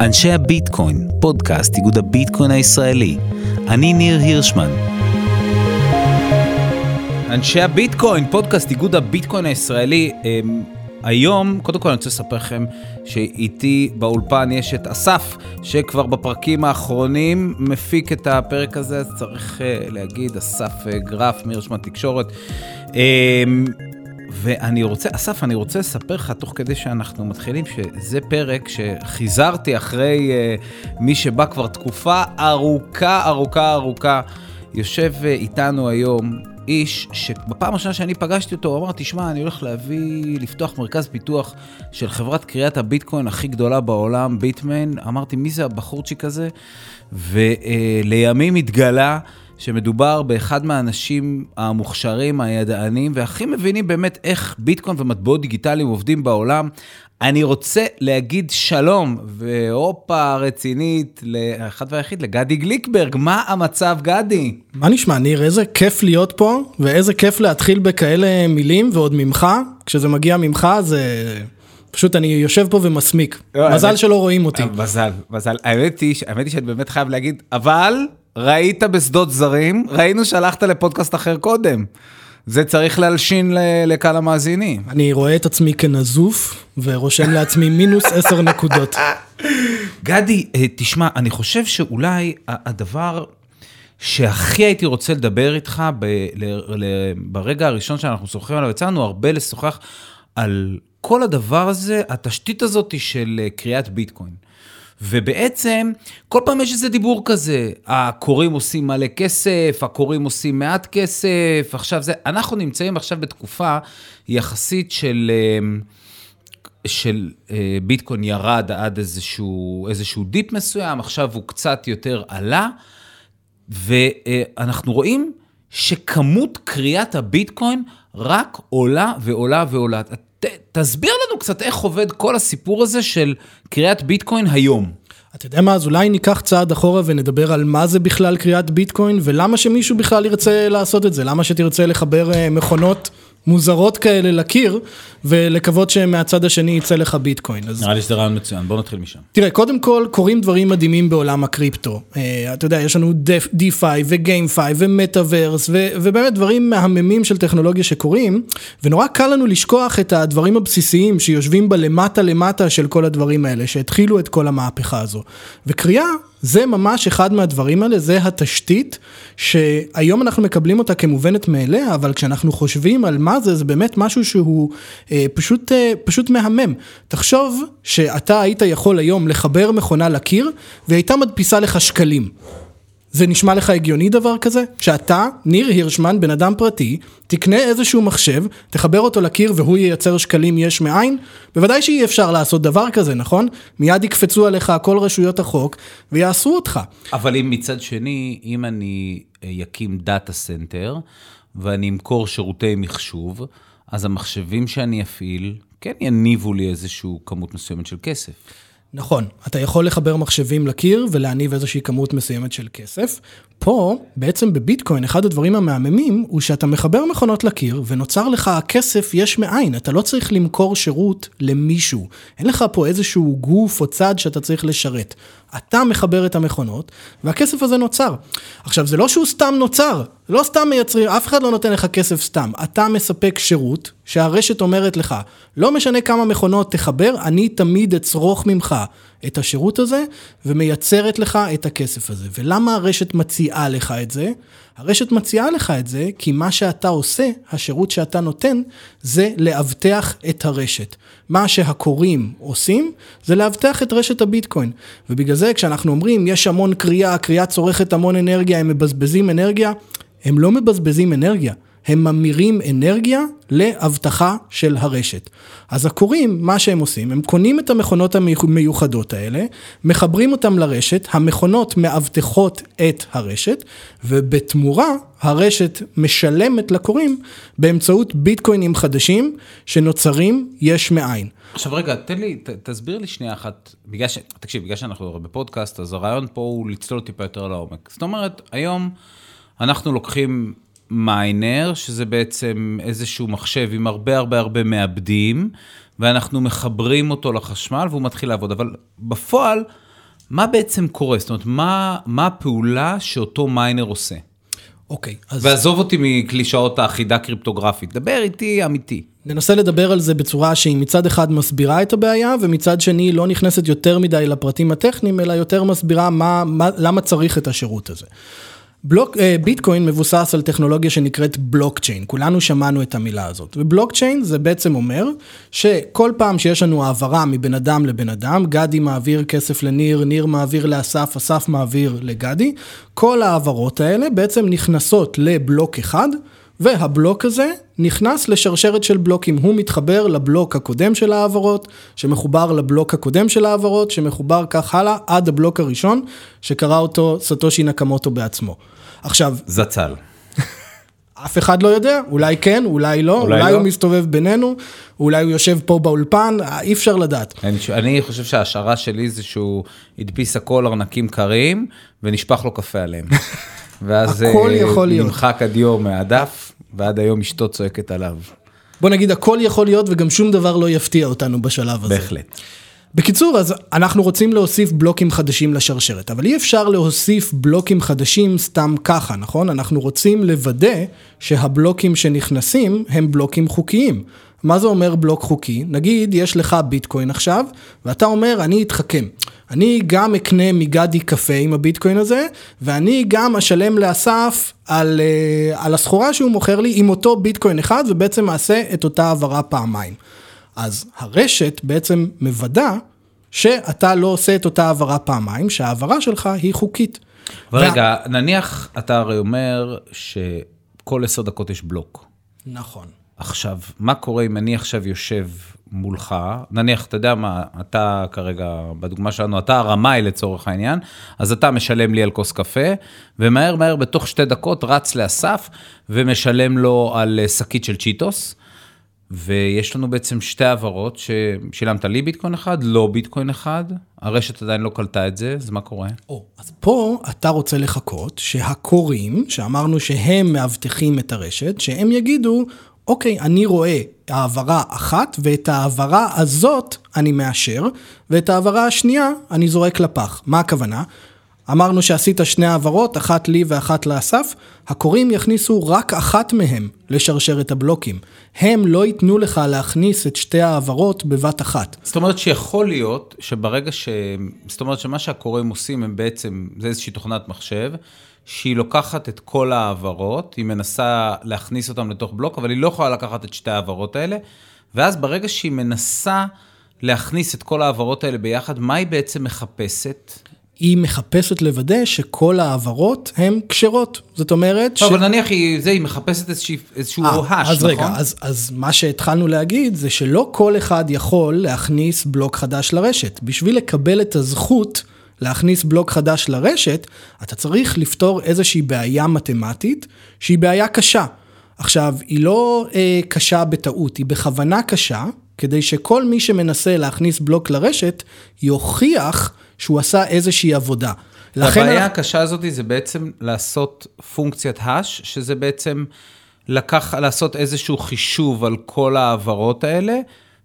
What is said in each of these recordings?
אנשי הביטקוין, פודקאסט איגוד הביטקוין הישראלי. אני ניר הירשמן. אנשי הביטקוין, פודקאסט איגוד הביטקוין הישראלי. אמ, היום, קודם כל אני רוצה לספר לכם שאיתי באולפן יש את אסף, שכבר בפרקים האחרונים מפיק את הפרק הזה, צריך uh, להגיד, אסף uh, גרף מירשמן תקשורת. ואני רוצה, אסף, אני רוצה לספר לך, תוך כדי שאנחנו מתחילים, שזה פרק שחיזרתי אחרי uh, מי שבא כבר תקופה ארוכה, ארוכה, ארוכה. יושב uh, איתנו היום איש שבפעם הראשונה שאני פגשתי אותו, הוא אמר, תשמע, אני הולך להביא, לפתוח מרכז פיתוח של חברת קריאת הביטקוין הכי גדולה בעולם, ביטמן. אמרתי, מי זה הבחורצ'יק הזה? ולימים התגלה שמדובר באחד מהאנשים המוכשרים, הידענים, והכי מבינים באמת איך ביטקוין ומטבעות דיגיטליים עובדים בעולם. אני רוצה להגיד שלום, והופה רצינית, לאחד והיחיד, לגדי גליקברג. מה המצב, גדי? מה נשמע, ניר? איזה כיף להיות פה, ואיזה כיף להתחיל בכאלה מילים, ועוד ממך. כשזה מגיע ממך, זה... פשוט אני יושב פה ומסמיק. לא, מזל שלא רואים אותי. מזל, מזל. האמת היא, האמת היא שאני באמת חייב להגיד, אבל ראית בשדות זרים, ראינו שהלכת לפודקאסט אחר קודם. זה צריך להלשין לקהל המאזינים. אני רואה את עצמי כנזוף, ורושם לעצמי מינוס עשר נקודות. גדי, אה, תשמע, אני חושב שאולי הדבר שהכי הייתי רוצה לדבר איתך ב, ל, ל, ברגע הראשון שאנחנו שוחחים עליו, יצא לנו הרבה לשוחח על כל הדבר הזה, התשתית הזאת של אה, קריאת ביטקוין. ובעצם, כל פעם יש איזה דיבור כזה, הקוראים עושים מלא כסף, הקוראים עושים מעט כסף, עכשיו זה, אנחנו נמצאים עכשיו בתקופה יחסית של... אה, של אה, ביטקוין ירד עד איזשהו, איזשהו דיפ מסוים, עכשיו הוא קצת יותר עלה, ואנחנו רואים שכמות קריאת הביטקוין רק עולה ועולה ועולה. ת, תסביר לנו קצת איך עובד כל הסיפור הזה של קריאת ביטקוין היום. אתה יודע מה, אז אולי ניקח צעד אחורה ונדבר על מה זה בכלל קריאת ביטקוין, ולמה שמישהו בכלל ירצה לעשות את זה, למה שתרצה לחבר אה, מכונות מוזרות כאלה לקיר, ולקוות שמהצד השני יצא לך ביטקוין. נראה לי שזה רעיון מצוין, בוא נתחיל משם. תראה, קודם כל, קורים דברים מדהימים בעולם הקריפטו. Uh, אתה יודע, יש לנו DeFi ו-GameFi ו-Metaverse, ובאמת דברים מהממים של טכנולוגיה שקורים, ונורא קל לנו לשכוח את הדברים הבסיסיים שיושבים בלמטה למטה של כל הדברים האלה, שהתחילו את כל המהפכה הזו. וקריאה זה ממש אחד מהדברים האלה, זה התשתית שהיום אנחנו מקבלים אותה כמובנת מאליה, אבל כשאנחנו חושבים על מה זה, זה באמת משהו שהוא אה, פשוט, אה, פשוט מהמם. תחשוב שאתה היית יכול היום לחבר מכונה לקיר, והייתה מדפיסה לך שקלים. זה נשמע לך הגיוני דבר כזה? שאתה, ניר הירשמן, בן אדם פרטי, תקנה איזשהו מחשב, תחבר אותו לקיר והוא ייצר שקלים יש מאין? בוודאי שאי אפשר לעשות דבר כזה, נכון? מיד יקפצו עליך כל רשויות החוק ויאסרו אותך. אבל אם מצד שני, אם אני אקים data center ואני אמכור שירותי מחשוב, אז המחשבים שאני אפעיל כן יניבו לי איזושהי כמות מסוימת של כסף. נכון, אתה יכול לחבר מחשבים לקיר ולהניב איזושהי כמות מסוימת של כסף. פה, בעצם בביטקוין, אחד הדברים המהממים הוא שאתה מחבר מכונות לקיר ונוצר לך כסף יש מאין, אתה לא צריך למכור שירות למישהו. אין לך פה איזשהו גוף או צד שאתה צריך לשרת. אתה מחבר את המכונות, והכסף הזה נוצר. עכשיו, זה לא שהוא סתם נוצר, לא סתם מייצרים, אף אחד לא נותן לך כסף סתם. אתה מספק שירות שהרשת אומרת לך, לא משנה כמה מכונות תחבר, אני תמיד אצרוך ממך את השירות הזה, ומייצרת לך את הכסף הזה. ולמה הרשת מציעה לך את זה? הרשת מציעה לך את זה, כי מה שאתה עושה, השירות שאתה נותן, זה לאבטח את הרשת. מה שהקוראים עושים, זה לאבטח את רשת הביטקוין. ובגלל זה כשאנחנו אומרים, יש המון קריאה, הקריאה צורכת המון אנרגיה, הם מבזבזים אנרגיה, הם לא מבזבזים אנרגיה. הם ממירים אנרגיה לאבטחה של הרשת. אז הקוראים, מה שהם עושים, הם קונים את המכונות המיוחדות האלה, מחברים אותם לרשת, המכונות מאבטחות את הרשת, ובתמורה הרשת משלמת לקוראים באמצעות ביטקוינים חדשים שנוצרים יש מאין. עכשיו רגע, תן לי, ת, תסביר לי שנייה אחת, בגלל ש... תקשיב, בגלל שאנחנו בפודקאסט, אז הרעיון פה הוא לצלול טיפה יותר לעומק. זאת אומרת, היום אנחנו לוקחים מיינר, שזה בעצם איזשהו מחשב עם הרבה הרבה הרבה מעבדים, ואנחנו מחברים אותו לחשמל והוא מתחיל לעבוד. אבל בפועל, מה בעצם קורה? זאת אומרת, מה, מה הפעולה שאותו מיינר עושה? אוקיי, אז ועזוב אותי מקלישאות האחידה קריפטוגרפית, דבר איתי אמיתי. ננסה לדבר על זה בצורה שהיא מצד אחד מסבירה את הבעיה, ומצד שני לא נכנסת יותר מדי לפרטים הטכניים, אלא יותר מסבירה מה, מה, למה צריך את השירות הזה. בלוק, אה, ביטקוין מבוסס על טכנולוגיה שנקראת בלוקצ'יין, כולנו שמענו את המילה הזאת. ובלוקצ'יין זה בעצם אומר שכל פעם שיש לנו העברה מבן אדם לבן אדם, גדי מעביר כסף לניר, ניר מעביר לאסף, אסף מעביר לגדי, כל ההעברות האלה בעצם נכנסות לבלוק אחד, והבלוק הזה נכנס לשרשרת של בלוקים, הוא מתחבר לבלוק הקודם של ההעברות, שמחובר לבלוק הקודם של ההעברות, שמחובר כך הלאה עד הבלוק הראשון, שקרא אותו סטושי נקמוטו בעצמו. עכשיו, זצ"ל. אף אחד לא יודע, אולי כן, אולי לא, אולי אולי לא. הוא מסתובב בינינו, אולי הוא יושב פה באולפן, אי אפשר לדעת. אני, אני חושב שההשערה שלי זה שהוא הדפיס הכל ארנקים קרים, ונשפך לו קפה עליהם. ואז הכל אה, יכול להיות. נמחק הדיו מהדף, ועד היום אשתו צועקת עליו. בוא נגיד, הכל יכול להיות וגם שום דבר לא יפתיע אותנו בשלב הזה. בהחלט. בקיצור, אז אנחנו רוצים להוסיף בלוקים חדשים לשרשרת, אבל אי אפשר להוסיף בלוקים חדשים סתם ככה, נכון? אנחנו רוצים לוודא שהבלוקים שנכנסים הם בלוקים חוקיים. מה זה אומר בלוק חוקי? נגיד, יש לך ביטקוין עכשיו, ואתה אומר, אני אתחכם. אני גם אקנה מגדי קפה עם הביטקוין הזה, ואני גם אשלם לאסף על, אה, על הסחורה שהוא מוכר לי עם אותו ביטקוין אחד, ובעצם אעשה את אותה העברה פעמיים. אז הרשת בעצם מוודא שאתה לא עושה את אותה העברה פעמיים, שההעברה שלך היא חוקית. אבל רגע, נניח אתה הרי אומר שכל עשר דקות יש בלוק. נכון. עכשיו, מה קורה אם אני עכשיו יושב מולך, נניח, אתה יודע מה, אתה כרגע, בדוגמה שלנו, אתה הרמאי לצורך העניין, אז אתה משלם לי על כוס קפה, ומהר מהר בתוך שתי דקות רץ לאסף ומשלם לו על אה, שקית של צ'יטוס, ויש לנו בעצם שתי העברות ששילמת לי ביטקוין אחד, לא ביטקוין אחד, הרשת עדיין לא קלטה את זה, אז מה קורה? או, אז פה אתה רוצה לחכות שהקוראים, שאמרנו שהם מאבטחים את הרשת, שהם יגידו, אוקיי, אני רואה העברה אחת, ואת ההעברה הזאת אני מאשר, ואת ההעברה השנייה אני זורק לפח. מה הכוונה? אמרנו שעשית שני העברות, אחת לי ואחת לאסף, הקוראים יכניסו רק אחת מהם לשרשרת הבלוקים. הם לא ייתנו לך להכניס את שתי ההעברות בבת אחת. זאת אומרת שיכול להיות שברגע ש... זאת אומרת שמה שהקוראים עושים הם בעצם, זה איזושהי תוכנת מחשב, שהיא לוקחת את כל ההעברות, היא מנסה להכניס אותן לתוך בלוק, אבל היא לא יכולה לקחת את שתי ההעברות האלה, ואז ברגע שהיא מנסה להכניס את כל ההעברות האלה ביחד, מה היא בעצם מחפשת? היא מחפשת לוודא שכל ההעברות הן כשרות. זאת אומרת ש... לא, אבל נניח היא, זה, היא מחפשת איזשהו אה, הש, אז נכון? רגע, אז, אז מה שהתחלנו להגיד זה שלא כל אחד יכול להכניס בלוק חדש לרשת. בשביל לקבל את הזכות להכניס בלוק חדש לרשת, אתה צריך לפתור איזושהי בעיה מתמטית שהיא בעיה קשה. עכשיו, היא לא אה, קשה בטעות, היא בכוונה קשה, כדי שכל מי שמנסה להכניס בלוק לרשת, יוכיח שהוא עשה איזושהי עבודה. לכן הבעיה הקשה הזאת זה בעצם לעשות פונקציית הש, שזה בעצם לקח, לעשות איזשהו חישוב על כל ההעברות האלה,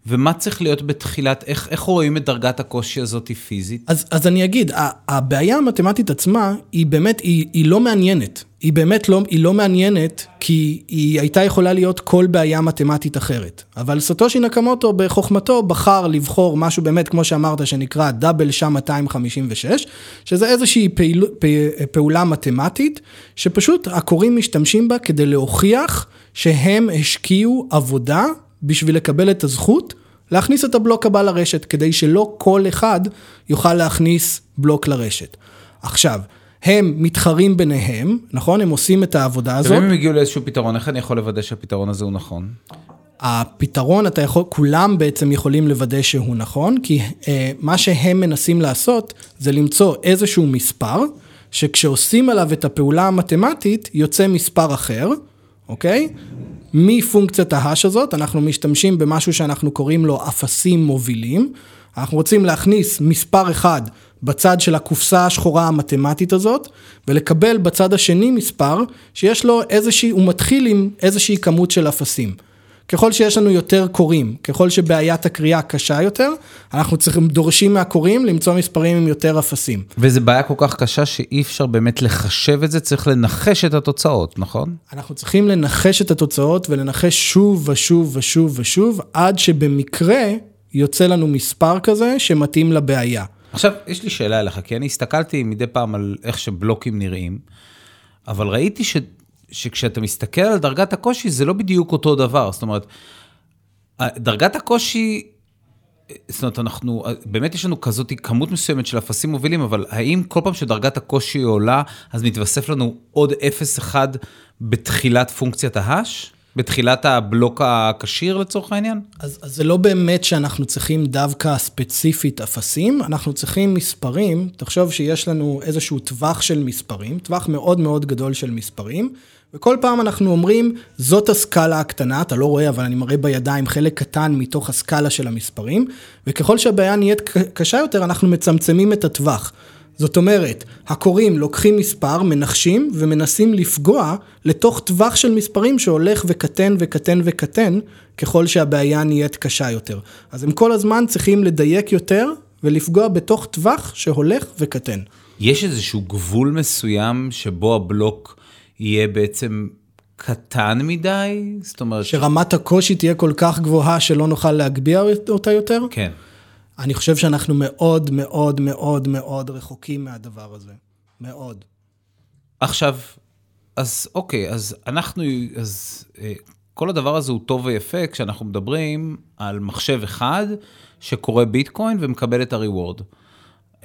ומה צריך להיות בתחילת, איך, איך רואים את דרגת הקושי הזאת פיזית? אז, אז אני אגיד, הבעיה המתמטית עצמה, היא באמת, היא, היא לא מעניינת. היא באמת לא, היא לא מעניינת, כי היא הייתה יכולה להיות כל בעיה מתמטית אחרת. אבל סטושי נקמוטו בחוכמתו בחר לבחור משהו באמת, כמו שאמרת, שנקרא דאבל שם 256, שזה איזושהי פעיל, פ- פעולה מתמטית, שפשוט הקוראים משתמשים בה כדי להוכיח שהם השקיעו עבודה בשביל לקבל את הזכות להכניס את הבלוק הבא לרשת, כדי שלא כל אחד יוכל להכניס בלוק לרשת. עכשיו, הם מתחרים ביניהם, נכון? הם עושים את העבודה הזאת. ואם הם הגיעו לאיזשהו פתרון, איך אני יכול לוודא שהפתרון הזה הוא נכון? הפתרון, אתה יכול, כולם בעצם יכולים לוודא שהוא נכון, כי אה, מה שהם מנסים לעשות זה למצוא איזשהו מספר, שכשעושים עליו את הפעולה המתמטית, יוצא מספר אחר, אוקיי? מפונקציית ההש הזאת, אנחנו משתמשים במשהו שאנחנו קוראים לו אפסים מובילים. אנחנו רוצים להכניס מספר אחד בצד של הקופסה השחורה המתמטית הזאת, ולקבל בצד השני מספר שיש לו איזושהי, הוא מתחיל עם איזושהי כמות של אפסים. ככל שיש לנו יותר קוראים, ככל שבעיית הקריאה קשה יותר, אנחנו צריכים, דורשים מהקוראים למצוא מספרים עם יותר אפסים. וזו בעיה כל כך קשה שאי אפשר באמת לחשב את זה, צריך לנחש את התוצאות, נכון? אנחנו צריכים לנחש את התוצאות ולנחש שוב ושוב ושוב ושוב, עד שבמקרה יוצא לנו מספר כזה שמתאים לבעיה. עכשיו, יש לי שאלה אליך, כי אני הסתכלתי מדי פעם על איך שבלוקים נראים, אבל ראיתי ש... שכשאתה מסתכל על דרגת הקושי, זה לא בדיוק אותו דבר. זאת אומרת, דרגת הקושי, זאת אומרת, אנחנו, באמת יש לנו כזאת כמות מסוימת של אפסים מובילים, אבל האם כל פעם שדרגת הקושי עולה, אז מתווסף לנו עוד 0-1 בתחילת פונקציית ההאש? בתחילת הבלוק הכשיר לצורך העניין? אז, אז זה לא באמת שאנחנו צריכים דווקא ספציפית אפסים, אנחנו צריכים מספרים, תחשוב שיש לנו איזשהו טווח של מספרים, טווח מאוד מאוד גדול של מספרים, וכל פעם אנחנו אומרים, זאת הסקאלה הקטנה, אתה לא רואה, אבל אני מראה בידיים חלק קטן מתוך הסקאלה של המספרים, וככל שהבעיה נהיית קשה יותר, אנחנו מצמצמים את הטווח. זאת אומרת, הקוראים לוקחים מספר, מנחשים ומנסים לפגוע לתוך טווח של מספרים שהולך וקטן וקטן וקטן ככל שהבעיה נהיית קשה יותר. אז הם כל הזמן צריכים לדייק יותר ולפגוע בתוך טווח שהולך וקטן. יש איזשהו גבול מסוים שבו הבלוק יהיה בעצם קטן מדי? זאת אומרת... שרמת הקושי תהיה כל כך גבוהה שלא נוכל להגביה אותה יותר? כן. אני חושב שאנחנו מאוד מאוד מאוד מאוד רחוקים מהדבר הזה. מאוד. עכשיו, אז אוקיי, אז אנחנו, אז אה, כל הדבר הזה הוא טוב ויפה כשאנחנו מדברים על מחשב אחד שקורא ביטקוין ומקבל את הריוורד.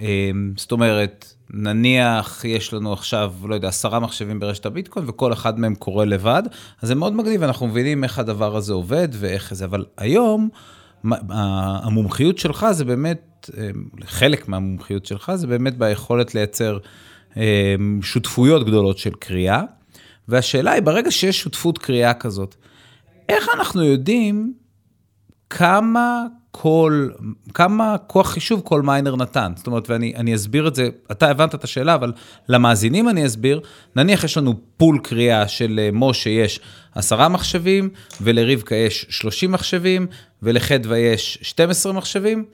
אה, זאת אומרת, נניח יש לנו עכשיו, לא יודע, עשרה מחשבים ברשת הביטקוין וכל אחד מהם קורא לבד, אז זה מאוד מגניב, אנחנו מבינים איך הדבר הזה עובד ואיך זה, אבל היום... המומחיות שלך זה באמת, אה, חלק מהמומחיות שלך זה באמת ביכולת לייצר אה, שותפויות גדולות של קריאה. והשאלה היא, ברגע שיש שותפות קריאה כזאת, איך אנחנו יודעים כמה כל, כמה כוח חישוב כל מיינר נתן. זאת אומרת, ואני אסביר את זה, אתה הבנת את השאלה, אבל למאזינים אני אסביר, נניח יש לנו פול קריאה של אה, משה יש עשרה מחשבים, ולרבקה יש 30 מחשבים, ולחדווה יש 12 מחשבים.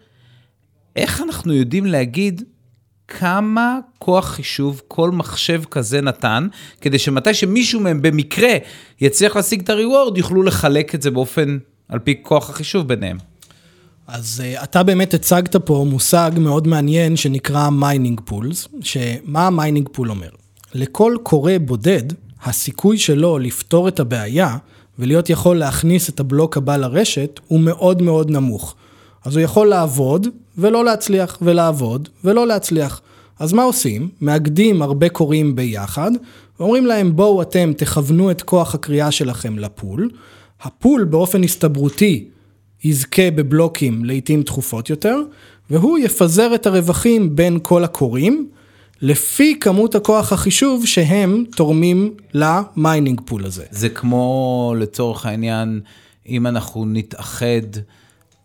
איך אנחנו יודעים להגיד כמה כוח חישוב כל מחשב כזה נתן, כדי שמתי שמישהו מהם במקרה יצליח להשיג את ה reward, יוכלו לחלק את זה באופן, על פי כוח החישוב ביניהם. אז uh, אתה באמת הצגת פה מושג מאוד מעניין שנקרא mining pools, שמה ה mining pool אומר? לכל כורה בודד, הסיכוי שלו לפתור את הבעיה ולהיות יכול להכניס את הבלוק הבא לרשת הוא מאוד מאוד נמוך. אז הוא יכול לעבוד ולא להצליח, ולעבוד ולא להצליח. אז מה עושים? מאגדים הרבה כורים ביחד, ואומרים להם בואו אתם תכוונו את כוח הכרייה שלכם ל pool. ה pool באופן הסתברותי יזכה בבלוקים לעיתים תכופות יותר, והוא יפזר את הרווחים בין כל הכורים, לפי כמות הכוח החישוב שהם תורמים ל mining pool הזה. זה כמו לצורך העניין, אם אנחנו נתאחד,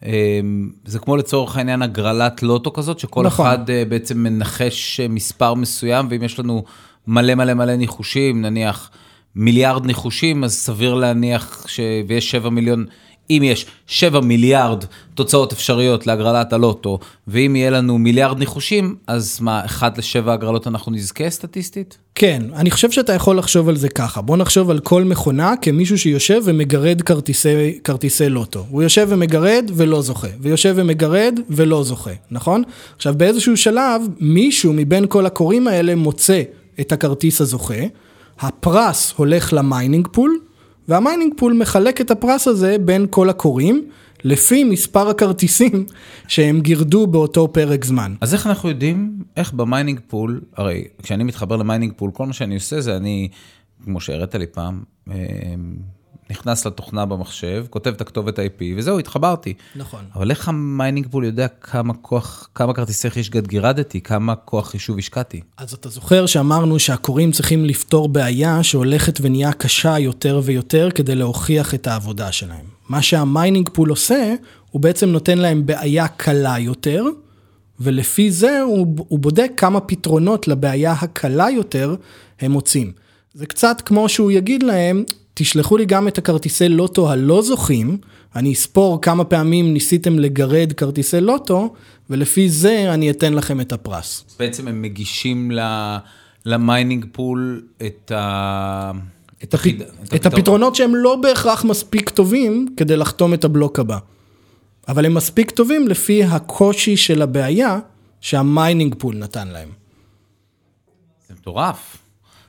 אמ, זה כמו לצורך העניין הגרלת לוטו כזאת, שכל נכון. אחד אה, בעצם מנחש אה, מספר מסוים, ואם יש לנו מלא מלא מלא ניחושים, נניח מיליארד ניחושים, אז סביר להניח ש... ויש 7 מיליון אם יש 7 מיליארד תוצאות אפשריות להגרלת הלוטו, ואם יהיה לנו מיליארד ניחושים, אז מה, 1 ל-7 הגרלות אנחנו נזכה סטטיסטית? כן, אני חושב שאתה יכול לחשוב על זה ככה. בוא נחשוב על כל מכונה כמישהו שיושב ומגרד כרטיסי, כרטיסי לוטו. הוא יושב ומגרד ולא זוכה, ויושב ומגרד ולא זוכה, נכון? עכשיו, באיזשהו שלב, מישהו מבין כל הכורים האלה מוצא את הכרטיס הזוכה, הפרס הולך ל mining pool, וה mining pool מחלק את הפרס הזה בין כל הכורים, לפי מספר הכרטיסים שהם גירדו באותו פרק זמן. אז איך אנחנו יודעים, איך ב mining pool, הרי כשאני מתחבר ל mining pool, כל מה שאני עושה זה אני, כמו שהראית לי פעם, אה, נכנס לתוכנה במחשב, כותב את הכתובת IP, וזהו, התחברתי. נכון. אבל איך ה mining pool יודע כמה כוח, כמה כרטיסי חישגד גירדתי, כמה כוח חישוב השקעתי? אז אתה זוכר שאמרנו שהכורים צריכים לפתור בעיה שהולכת ונהיה קשה יותר ויותר כדי להוכיח את העבודה שלהם. מה שה mining pool עושה, הוא בעצם נותן להם בעיה קלה יותר, ולפי זה הוא, הוא בודק כמה פתרונות לבעיה הקלה יותר הם מוצאים. זה קצת כמו שהוא יגיד להם, תשלחו לי גם את הכרטיסי לוטו הלא זוכים, אני אספור כמה פעמים ניסיתם לגרד כרטיסי לוטו, ולפי זה אני אתן לכם את הפרס. בעצם הם מגישים ל mining pool את ה... את, הפ... את, את הפתרונות שהם לא בהכרח מספיק טובים כדי לחתום את הבלוק הבא. אבל הם מספיק טובים לפי הקושי של הבעיה שה mining pool נתן להם. זה מטורף.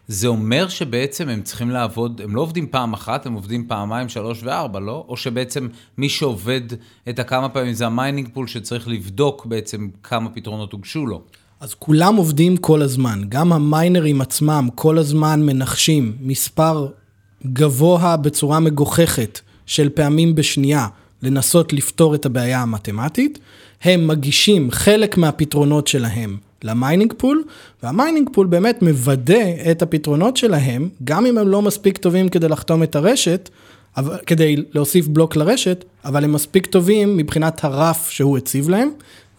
זה אומר שבעצם הם צריכים לעבוד, הם לא עובדים פעם אחת, הם עובדים פעמיים, שלוש וארבע, לא? או שבעצם מי שעובד את הכמה פעמים זה ה mining pool שצריך לבדוק בעצם כמה פתרונות הוגשו לו. אז כולם עובדים כל הזמן, גם המיינרים עצמם כל הזמן מנחשים מספר גבוה בצורה מגוחכת של פעמים בשנייה לנסות לפתור את הבעיה המתמטית, הם מגישים חלק מהפתרונות שלהם ל mining pool, וה mining pool באמת מוודא את הפתרונות שלהם, גם אם הם לא מספיק טובים כדי לחתום את הרשת, אבל, כדי להוסיף בלוק לרשת, אבל הם מספיק טובים מבחינת הרף שהוא הציב להם,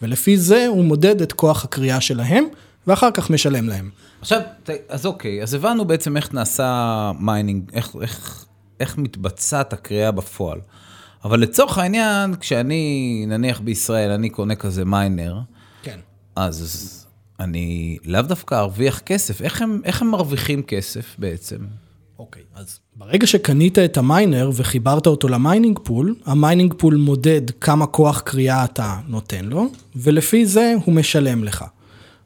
ולפי זה הוא מודד את כוח הכרייה שלהם, ואחר כך משלם להם. עכשיו, אז אוקיי, אז הבנו בעצם איך נעשה mining, איך, איך, איך מתבצעת הכרייה בפועל. אבל לצורך העניין, כשאני, נניח בישראל, אני קונה כזה miner, כן. אז אני לאו דווקא ארוויח כסף. איך הם, איך הם מרוויחים כסף בעצם? אוקיי, אז ברגע שקנית את ה miner וחיברת אותו ל mining pool, ה mining pool מודד כמה כוח כרייה אתה נותן לו, ולפי זה הוא משלם לך.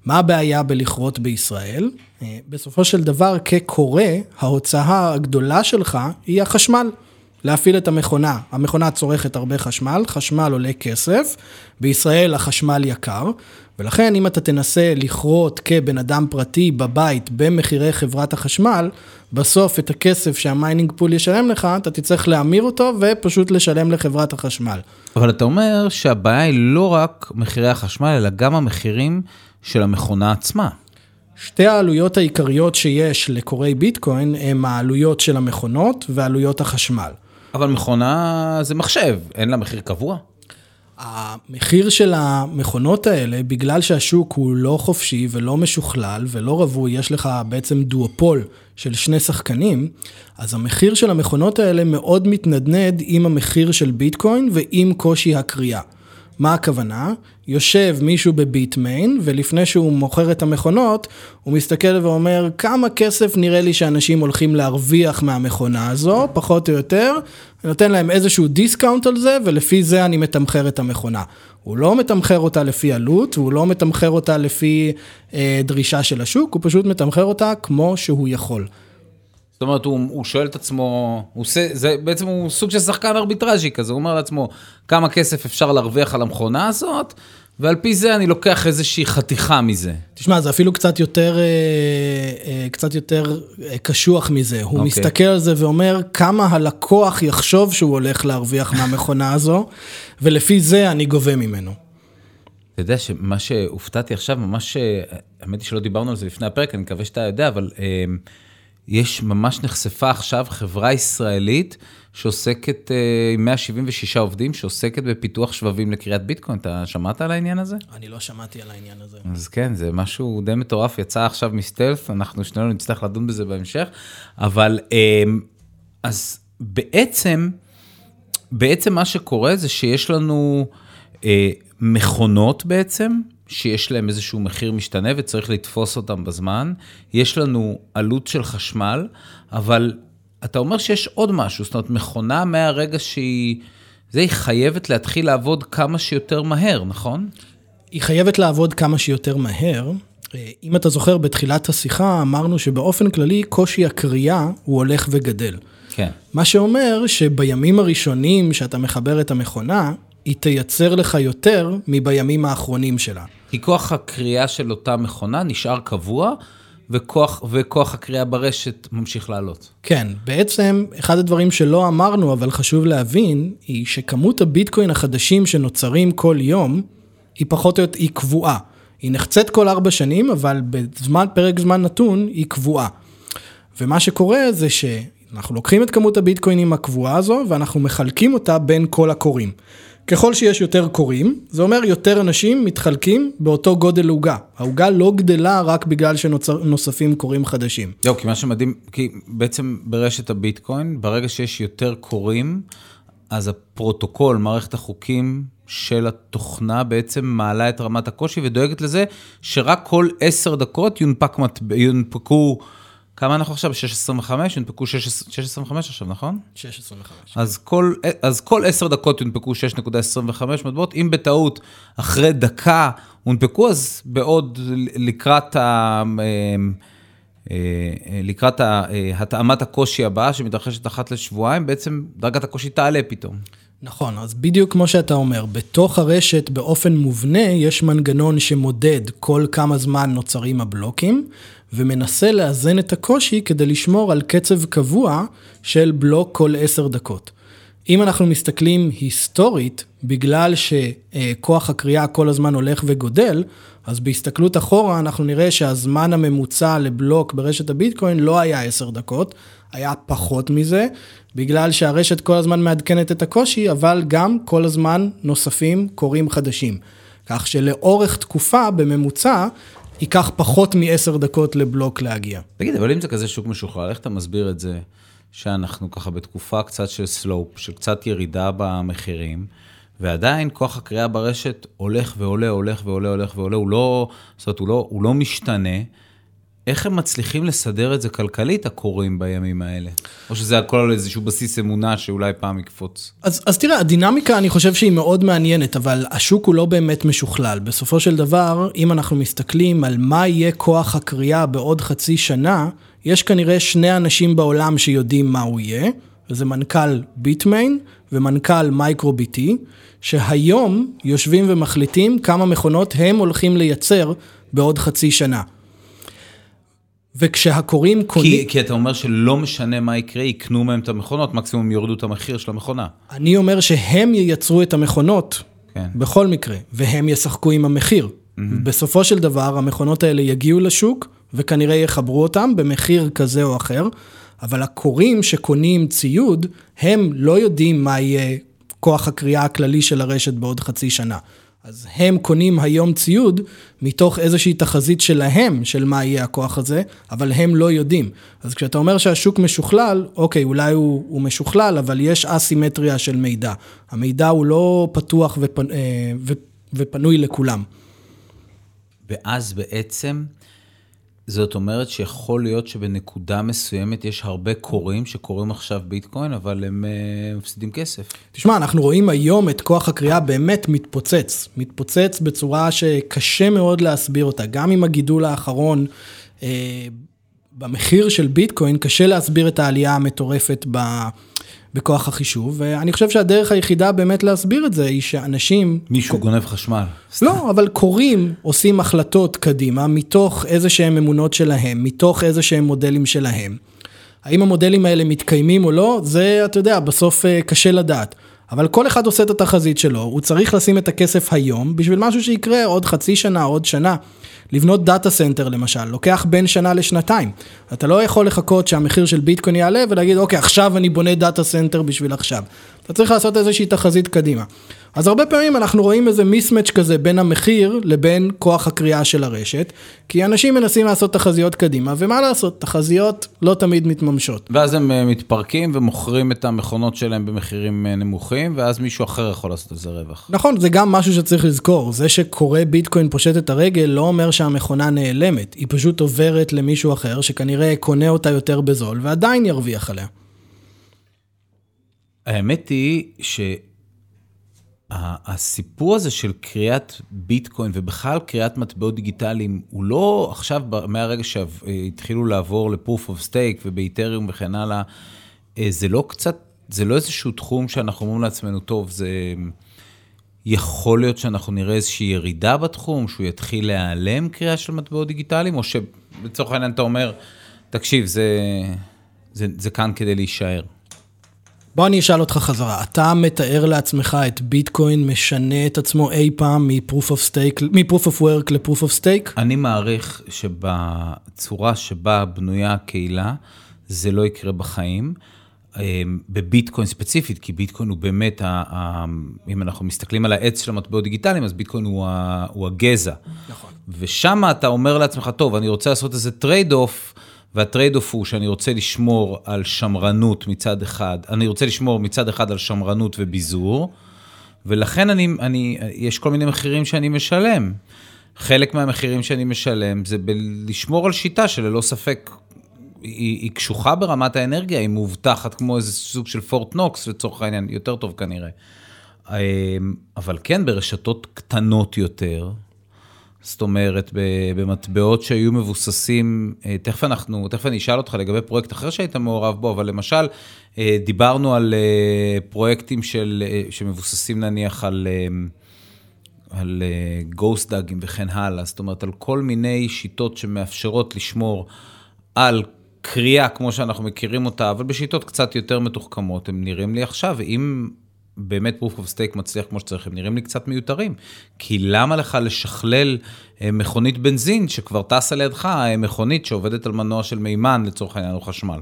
מה הבעיה בלכרות בישראל? אה, בסופו של דבר, ככורה, ההוצאה הגדולה שלך היא החשמל. להפעיל את המכונה. המכונה צורכת הרבה חשמל, חשמל עולה כסף, בישראל החשמל יקר, ולכן אם אתה תנסה לכרות כבן אדם פרטי בבית במחירי חברת החשמל, בסוף את הכסף שה mining pool ישלם לך, אתה תצטרך להמיר אותו ופשוט לשלם לחברת החשמל. אבל אתה אומר שהבעיה היא לא רק מחירי החשמל, אלא גם המחירים של המכונה עצמה. שתי העלויות העיקריות שיש לכורי ביטקוין הם העלויות של המכונות ועלויות החשמל. אבל מכונה זה מחשב, אין לה מחיר קבוע? המחיר של המכונות האלה, בגלל שהשוק הוא לא חופשי ולא משוכלל ולא רווי, יש לך בעצם דואופול של שני שחקנים, אז המחיר של המכונות האלה מאוד מתנדנד עם המחיר של ביטקוין ועם קושי הכרייה. מה הכוונה? יושב מישהו ב Bitmain, ולפני שהוא מוכר את המכונות, הוא מסתכל ואומר, כמה כסף נראה לי שאנשים הולכים להרוויח מהמכונה הזו, פחות או יותר, אני נותן להם איזשהו discount על זה, ולפי זה אני מתמחר את המכונה. הוא לא מתמחר אותה לפי עלות, הוא לא מתמחר אותה לפי אה, דרישה של השוק, הוא פשוט מתמחר אותה כמו שהוא יכול. זאת אומרת, הוא, הוא שואל את עצמו, הוא עושה, זה בעצם הוא סוג של שחקן ארביטראז'י כזה, הוא אומר לעצמו, כמה כסף אפשר להרוויח על המכונה הזאת, ועל פי זה אני לוקח איזושהי חתיכה מזה. תשמע, זה אפילו קצת יותר, אה, אה, קצת יותר אה, קשוח מזה. הוא okay. אוקיי. מסתכל על זה ואומר, כמה הלקוח יחשוב שהוא הולך להרוויח מהמכונה הזו, ולפי זה אני גובה ממנו. אתה יודע שמה שהופתעתי עכשיו, ממש, האמת היא שלא דיברנו על זה לפני הפרק, אני מקווה שאתה יודע, אבל... יש, ממש נחשפה עכשיו חברה ישראלית שעוסקת, אה, עם 176 עובדים, שעוסקת בפיתוח שבבים לקריאת ביטקוין. אתה שמעת על העניין הזה? אני לא שמעתי על העניין הזה. אז כן, זה משהו די מטורף, יצא עכשיו מסטלף, אנחנו שנינו נצטרך לדון בזה בהמשך, אבל אמ, אז בעצם, בעצם מה שקורה זה שיש לנו אה, מכונות בעצם, שיש להם איזשהו מחיר משתנה וצריך לתפוס אותם בזמן. יש לנו עלות של חשמל, אבל אתה אומר שיש עוד משהו, זאת אומרת, מכונה מהרגע שהיא... זה, היא חייבת להתחיל לעבוד כמה שיותר מהר, נכון? היא חייבת לעבוד כמה שיותר מהר. אם אתה זוכר, בתחילת השיחה אמרנו שבאופן כללי קושי הקריאה הוא הולך וגדל. כן. מה שאומר שבימים הראשונים שאתה מחבר את המכונה, היא תייצר לך יותר מבימים האחרונים שלה. כי כוח הקריאה של אותה מכונה נשאר קבוע, וכוח, וכוח הקריאה ברשת ממשיך לעלות. כן, בעצם אחד הדברים שלא אמרנו, אבל חשוב להבין, היא שכמות הביטקוין החדשים שנוצרים כל יום, היא פחות או יותר, היא קבועה. היא נחצית כל ארבע שנים, אבל בזמן, פרק זמן נתון, היא קבועה. ומה שקורה זה שאנחנו לוקחים את כמות הביטקוינים הקבועה הזו, ואנחנו מחלקים אותה בין כל הקוראים. ככל שיש יותר קוראים, זה אומר יותר אנשים מתחלקים באותו גודל עוגה. העוגה לא גדלה רק בגלל שנוספים קוראים חדשים. זהו, כי מה שמדהים, כי בעצם ברשת הביטקוין, ברגע שיש יותר קוראים, אז הפרוטוקול, מערכת החוקים של התוכנה בעצם מעלה את רמת הקושי ודואגת לזה שרק כל עשר דקות יונפק, יונפקו... כמה אנחנו עכשיו? 6.25? יונפקו 6.25 עכשיו, נכון? 6.25. אז כל, אז כל 10 דקות יונפקו 6.25 מטבעות. אם בטעות אחרי דקה הונפקו, אז בעוד לקראת ה... אמ, אה, לקראת התאמת הקושי הבאה שמתרחשת אחת לשבועיים, בעצם דרגת הקושי תעלה פתאום. נכון, אז בדיוק כמו שאתה אומר, בתוך הרשת באופן מובנה יש מנגנון שמודד כל כמה זמן נוצרים הבלוקים, ומנסה לאזן את הקושי כדי לשמור על קצב קבוע של בלוק כל עשר דקות. אם אנחנו מסתכלים היסטורית, בגלל שכוח הקריאה כל הזמן הולך וגודל, אז בהסתכלות אחורה אנחנו נראה שהזמן הממוצע לבלוק ברשת הביטקוין לא היה עשר דקות, היה פחות מזה, בגלל שהרשת כל הזמן מעדכנת את הקושי, אבל גם כל הזמן נוספים קוראים חדשים. כך שלאורך תקופה, בממוצע, ייקח פחות מעשר דקות לבלוק להגיע. תגיד, אבל אם זה כזה שוק משוחרר, איך אתה מסביר את זה שאנחנו ככה בתקופה קצת של סלופ, של קצת ירידה במחירים, ועדיין כוח הקריאה ברשת הולך ועולה, הולך ועולה, הולך ועולה, הוא לא, זאת אומרת, הוא לא, הוא לא משתנה. איך הם מצליחים לסדר את זה כלכלית, הקוראים בימים האלה? או שזה הכל על איזשהו בסיס אמונה שאולי פעם יקפוץ? אז, אז תראה, הדינמיקה אני חושב שהיא מאוד מעניינת, אבל השוק הוא לא באמת משוכלל. בסופו של דבר, אם אנחנו מסתכלים על מה יהיה כוח הקריאה בעוד חצי שנה, יש כנראה שני אנשים בעולם שיודעים מה הוא יהיה, וזה מנכ"ל ביטמיין ומנכ"ל מייקרו ביטי, שהיום יושבים ומחליטים כמה מכונות הם הולכים לייצר בעוד חצי שנה. וכשהקוראים קונים... כי, כי אתה אומר שלא משנה מה יקרה, יקנו מהם את המכונות, מקסימום יורידו את המחיר של המכונה. אני אומר שהם ייצרו את המכונות, כן. בכל מקרה, והם ישחקו עם המחיר. Mm-hmm. בסופו של דבר, המכונות האלה יגיעו לשוק, וכנראה יחברו אותם במחיר כזה או אחר, אבל הקוראים שקונים ציוד, הם לא יודעים מה יהיה כוח הקריאה הכללי של הרשת בעוד חצי שנה. אז הם קונים היום ציוד מתוך איזושהי תחזית שלהם, של מה יהיה הכוח הזה, אבל הם לא יודעים. אז כשאתה אומר שהשוק משוכלל, אוקיי, אולי הוא, הוא משוכלל, אבל יש אסימטריה של מידע. המידע הוא לא פתוח ופנ, אה, ופנוי לכולם. ואז בעצם זאת אומרת שיכול להיות שבנקודה מסוימת יש הרבה קוראים שקוראים עכשיו ביטקוין, אבל הם uh, מפסידים כסף. תשמע, אנחנו רואים היום את כוח הקריאה באמת מתפוצץ. מתפוצץ בצורה שקשה מאוד להסביר אותה. גם עם הגידול האחרון uh, במחיר של ביטקוין, קשה להסביר את העלייה המטורפת ב... בכוח החישוב, ואני חושב שהדרך היחידה באמת להסביר את זה היא שאנשים... מישהו גונב חשמל. לא, אבל קוראים, עושים החלטות קדימה מתוך איזה שהם אמונות שלהם, מתוך איזה שהם מודלים שלהם. האם המודלים האלה מתקיימים או לא, זה, אתה יודע, בסוף אה, קשה לדעת. אבל כל אחד עושה את התחזית שלו, הוא צריך לשים את הכסף היום בשביל משהו שיקרה עוד חצי שנה, עוד שנה. לבנות data center למשל, לוקח בין שנה לשנתיים. אתה לא יכול לחכות שהמחיר של ביטקוין יעלה ולהגיד, אוקיי, עכשיו אני בונה data center בשביל עכשיו. אתה צריך לעשות איזושהי תחזית קדימה. אז הרבה פעמים אנחנו רואים איזה mismatch כזה בין המחיר לבין כוח הכרייה של הרשת, כי אנשים מנסים לעשות תחזיות קדימה, ומה לעשות, תחזיות לא תמיד מתממשות. ואז הם אה, מתפרקים ומוכרים את המכונות שלהם במחירים אה, נמוכים, ואז מישהו אחר יכול לעשות על זה רווח. נכון, זה גם משהו שצריך לזכור, זה שקורא ביטקוין פושט את הרגל לא אומר שהמכונה נעלמת, היא פשוט עוברת למישהו אחר שכנראה קונה אותה יותר בזול ועדיין ירוויח עליה. האמת היא ש... הסיפור הזה של קריאת ביטקוין ובכלל קריאת מטבעות דיגיטליים, הוא לא עכשיו, מהרגע שהתחילו לעבור ל-proof of stake ובאיתריום וכן הלאה, אה, זה לא קצת, זה לא איזשהו תחום שאנחנו אומרים לעצמנו, טוב, זה יכול להיות שאנחנו נראה איזושהי ירידה בתחום, שהוא יתחיל להיעלם קריאה של מטבעות דיגיטליים, או שלצורך העניין אתה אומר, תקשיב, זה, זה, זה כאן כדי להישאר. בוא אני אשאל אותך חזרה, אתה מתאר לעצמך את ביטקוין משנה את עצמו אי פעם מ-proof of stake, מ-proof of work ל-proof of stake? אני מעריך שבצורה שבה בנויה הקהילה, זה לא יקרה בחיים. בביטקוין ספציפית, כי ביטקוין הוא באמת, ה, ה, אם אנחנו מסתכלים על העץ של המטבעות דיגיטליים, אז ביטקוין הוא, ה, הוא הגזע. נכון. ושם אתה אומר לעצמך, טוב, אני רוצה לעשות איזה trade-off, וה trade-off הוא שאני רוצה לשמור על שמרנות מצד אחד, אני רוצה לשמור מצד אחד על שמרנות וביזור, ולכן אני, אני, יש כל מיני מחירים שאני משלם. חלק מהמחירים שאני משלם זה בלשמור על שיטה שללא ספק היא, היא קשוחה ברמת האנרגיה, היא מאובטחת כמו איזה סוג של פורט נוקס לצורך העניין, יותר טוב כנראה. אמ, אבל כן, ברשתות קטנות יותר, זאת אומרת, במטבעות שהיו מבוססים, אה, תכף אנחנו, תכף אני אשאל אותך לגבי פרויקט אחר שהיית מעורב בו, אבל למשל, אה, דיברנו על אה, פרויקטים של, שמבוססים נניח על, על גוסט דאגים וכן הלאה, זאת אומרת, על כל מיני שיטות שמאפשרות לשמור על קריאה כמו שאנחנו מכירים אותה, אבל בשיטות קצת יותר מתוחכמות, הם נראים לי עכשיו, אם באמת proof of stake מצליח כמו שצריך, הם נראים לי קצת מיותרים. כי למה לך לשכלל אה, מכונית בנזין שכבר טסה לידך, אה, מכונית שעובדת על מנוע של מימן לצורך העניין או חשמל?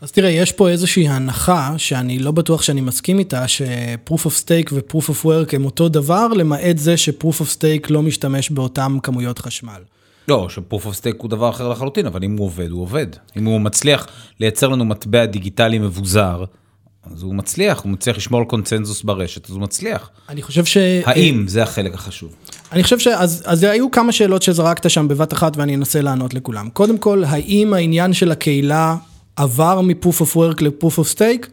אז תראה, יש פה איזושהי הנחה שאני לא בטוח שאני מסכים איתה, ש-proof of stake ו-proof of work הם אותו דבר, למעט זה ש-proof of stake לא משתמש באותן כמויות חשמל. לא, ש-proof of stake הוא דבר אחר לחלוטין, אבל אם הוא עובד, הוא עובד. אם הוא מצליח לייצר לנו מטבע דיגיטלי מבוזר, אז הוא מצליח, הוא מצליח לשמור על קונצנזוס ברשת, אז הוא מצליח. אני חושב ש... האם, זה החלק החשוב. אני חושב ש... אז, היו כמה שאלות שזרקת שם בבת אחת ואני אנסה לענות לכולם. קודם כל, האם העניין של הקהילה עבר מ-proof of work ל-proof of stake?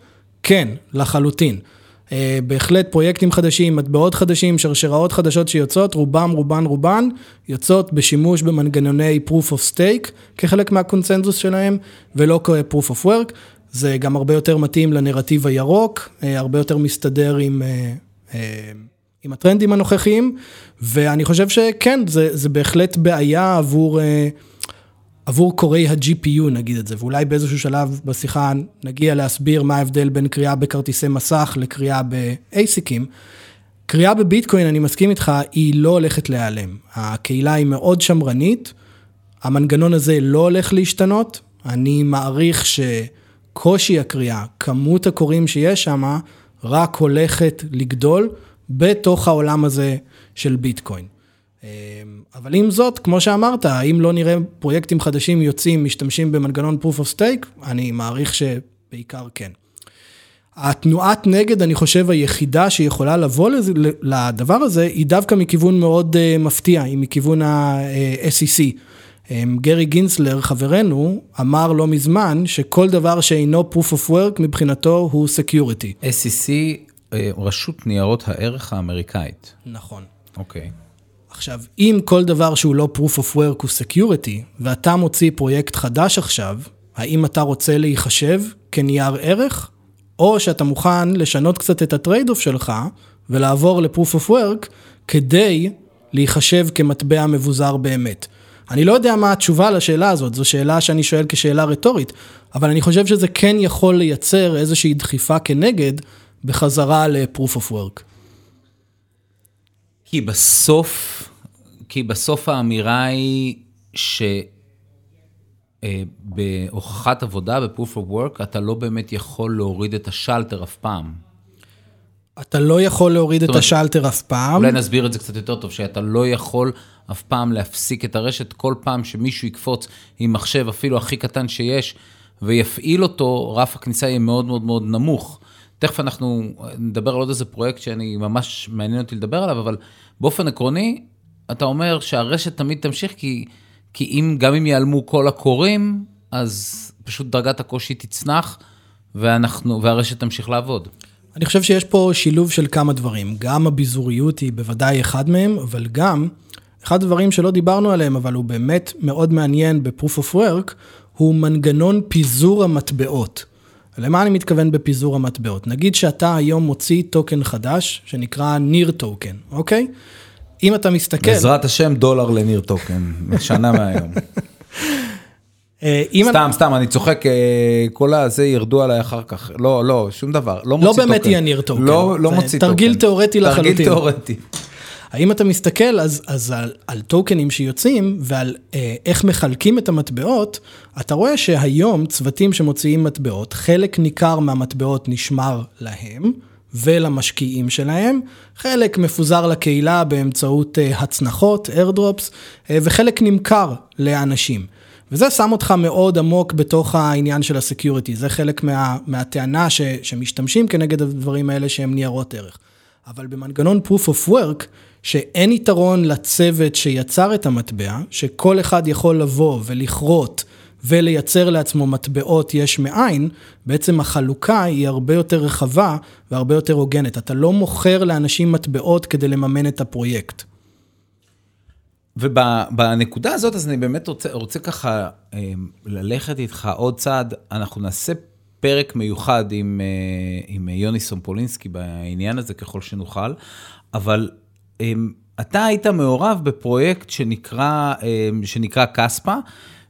כן, לחלוטין. Uh, בהחלט פרויקטים חדשים, מטבעות חדשים, שרשראות חדשות שיוצאות, רובם, רובן, רובן, יוצאות בשימוש במנגנוני proof of stake כחלק מהקונצנזוס שלהם, ולא כ-proof of work. זה גם הרבה יותר מתאים לנרטיב הירוק, אה, הרבה יותר מסתדר עם, אה, אה, עם הטרנדים הנוכחיים, ואני חושב שכן, זה, זה בהחלט בעיה עבור, עבור קוראי ה-GPU, נגיד את זה, ואולי באיזשהו שלב בשיחה נגיע להסביר מה ההבדל בין קריאה בכרטיסי מסך לקריאה ב-ASICים. קריאה בביטקוין, אני מסכים איתך, היא לא הולכת להיעלם. הקהילה היא מאוד שמרנית, המנגנון הזה לא הולך להשתנות, אני מעריך ש... קושי הקריאה, כמות הקוראים שיש שם, רק הולכת לגדול בתוך העולם הזה של ביטקוין. אמ, אבל עם זאת, כמו שאמרת, האם לא נראה פרויקטים חדשים יוצאים, משתמשים במנגנון proof of stake? אני מעריך שבעיקר כן. התנועת נגד, אני חושב, היחידה שיכולה לבוא לדבר הזה, היא דווקא מכיוון מאוד אה, מפתיע, היא מכיוון ה-SEC. אמ, גרי גינסלר, חברנו, אמר לא מזמן שכל דבר שאינו proof of work מבחינתו הוא security. SEC, אה, רשות ניירות הערך האמריקאית. נכון. אוקיי. עכשיו, אם כל דבר שהוא לא proof of work הוא security, ואתה מוציא פרויקט חדש עכשיו, האם אתה רוצה להיחשב כנייר ערך, או שאתה מוכן לשנות קצת את ה trade-off שלך ולעבור ל-proof of work כדי להיחשב כמטבע מבוזר באמת. אני לא יודע מה התשובה לשאלה הזאת, זו שאלה שאני שואל כשאלה רטורית, אבל אני חושב שזה כן יכול לייצר איזושהי דחיפה כנגד בחזרה ל-proof of work. כי בסוף, כי בסוף האמירה היא שבהוכחת אה, עבודה, ב-proof of work, אתה לא באמת יכול להוריד את השלטר אף פעם. אתה לא יכול להוריד את השלטר אף פעם. אולי נסביר את זה קצת יותר טוב, שאתה לא יכול אף פעם להפסיק את הרשת, כל פעם שמישהו יקפוץ עם מחשב, אפילו הכי קטן שיש, ויפעיל אותו, רף הכניסה יהיה מאוד מאוד מאוד נמוך. תכף אנחנו נדבר על עוד איזה פרויקט שאני ממש מעניין אותי לדבר עליו, אבל באופן עקרוני, אתה אומר שהרשת תמיד תמשיך, כי, כי אם, גם אם ייעלמו כל הקוראים, אז פשוט דרגת הקושי תצנח, ואנחנו, והרשת תמשיך לעבוד. אני חושב שיש פה שילוב של כמה דברים. גם הביזוריות היא בוודאי אחד מהם, אבל גם, אחד הדברים שלא דיברנו עליהם, אבל הוא באמת מאוד מעניין ב-proof of work, הוא מנגנון פיזור המטבעות. למה אני מתכוון בפיזור המטבעות? נגיד שאתה היום מוציא טוקן חדש, שנקרא ניר טוקן, אוקיי? אם אתה מסתכל... בעזרת השם דולר לניר טוקן, שנה מהיום. אה, סתם, אני... סתם, אני צוחק, אה, כל הזה ירדו עליי אחר כך. לא, לא, שום דבר, לא מוציא טוקן. לא באמת יהיה ניר טוקן. לא, לא מוציא טוקן. תרגיל תיאורטי לחלוטין. תרגיל תיאורטי. האם אתה מסתכל אז, אז על, על טוקנים שיוצאים ועל אה, איך מחלקים את המטבעות, אתה רואה שהיום צוותים שמוציאים מטבעות, חלק ניכר מהמטבעות נשמר להם ולמשקיעים שלהם, חלק מפוזר לקהילה באמצעות אה, הצנחות, airdrops, אה, וחלק נמכר לאנשים. וזה שם אותך מאוד עמוק בתוך העניין של הסקיוריטי, זה חלק מה, מהטענה ש, שמשתמשים כנגד הדברים האלה שהם ניירות ערך. אבל במנגנון proof of work, שאין יתרון לצוות שיצר את המטבע, שכל אחד יכול לבוא ולכרות ולייצר לעצמו מטבעות יש מאין, בעצם החלוקה היא הרבה יותר רחבה והרבה יותר הוגנת. אתה לא מוכר לאנשים מטבעות כדי לממן את הפרויקט. ובנקודה הזאת, אז אני באמת רוצה, רוצה ככה אה, ללכת איתך עוד צעד, אנחנו נעשה פרק מיוחד עם, אה, עם יוני סומפולינסקי בעניין הזה ככל שנוכל, אבל אה, אתה היית מעורב בפרויקט שנקרא, שנקרא קספה,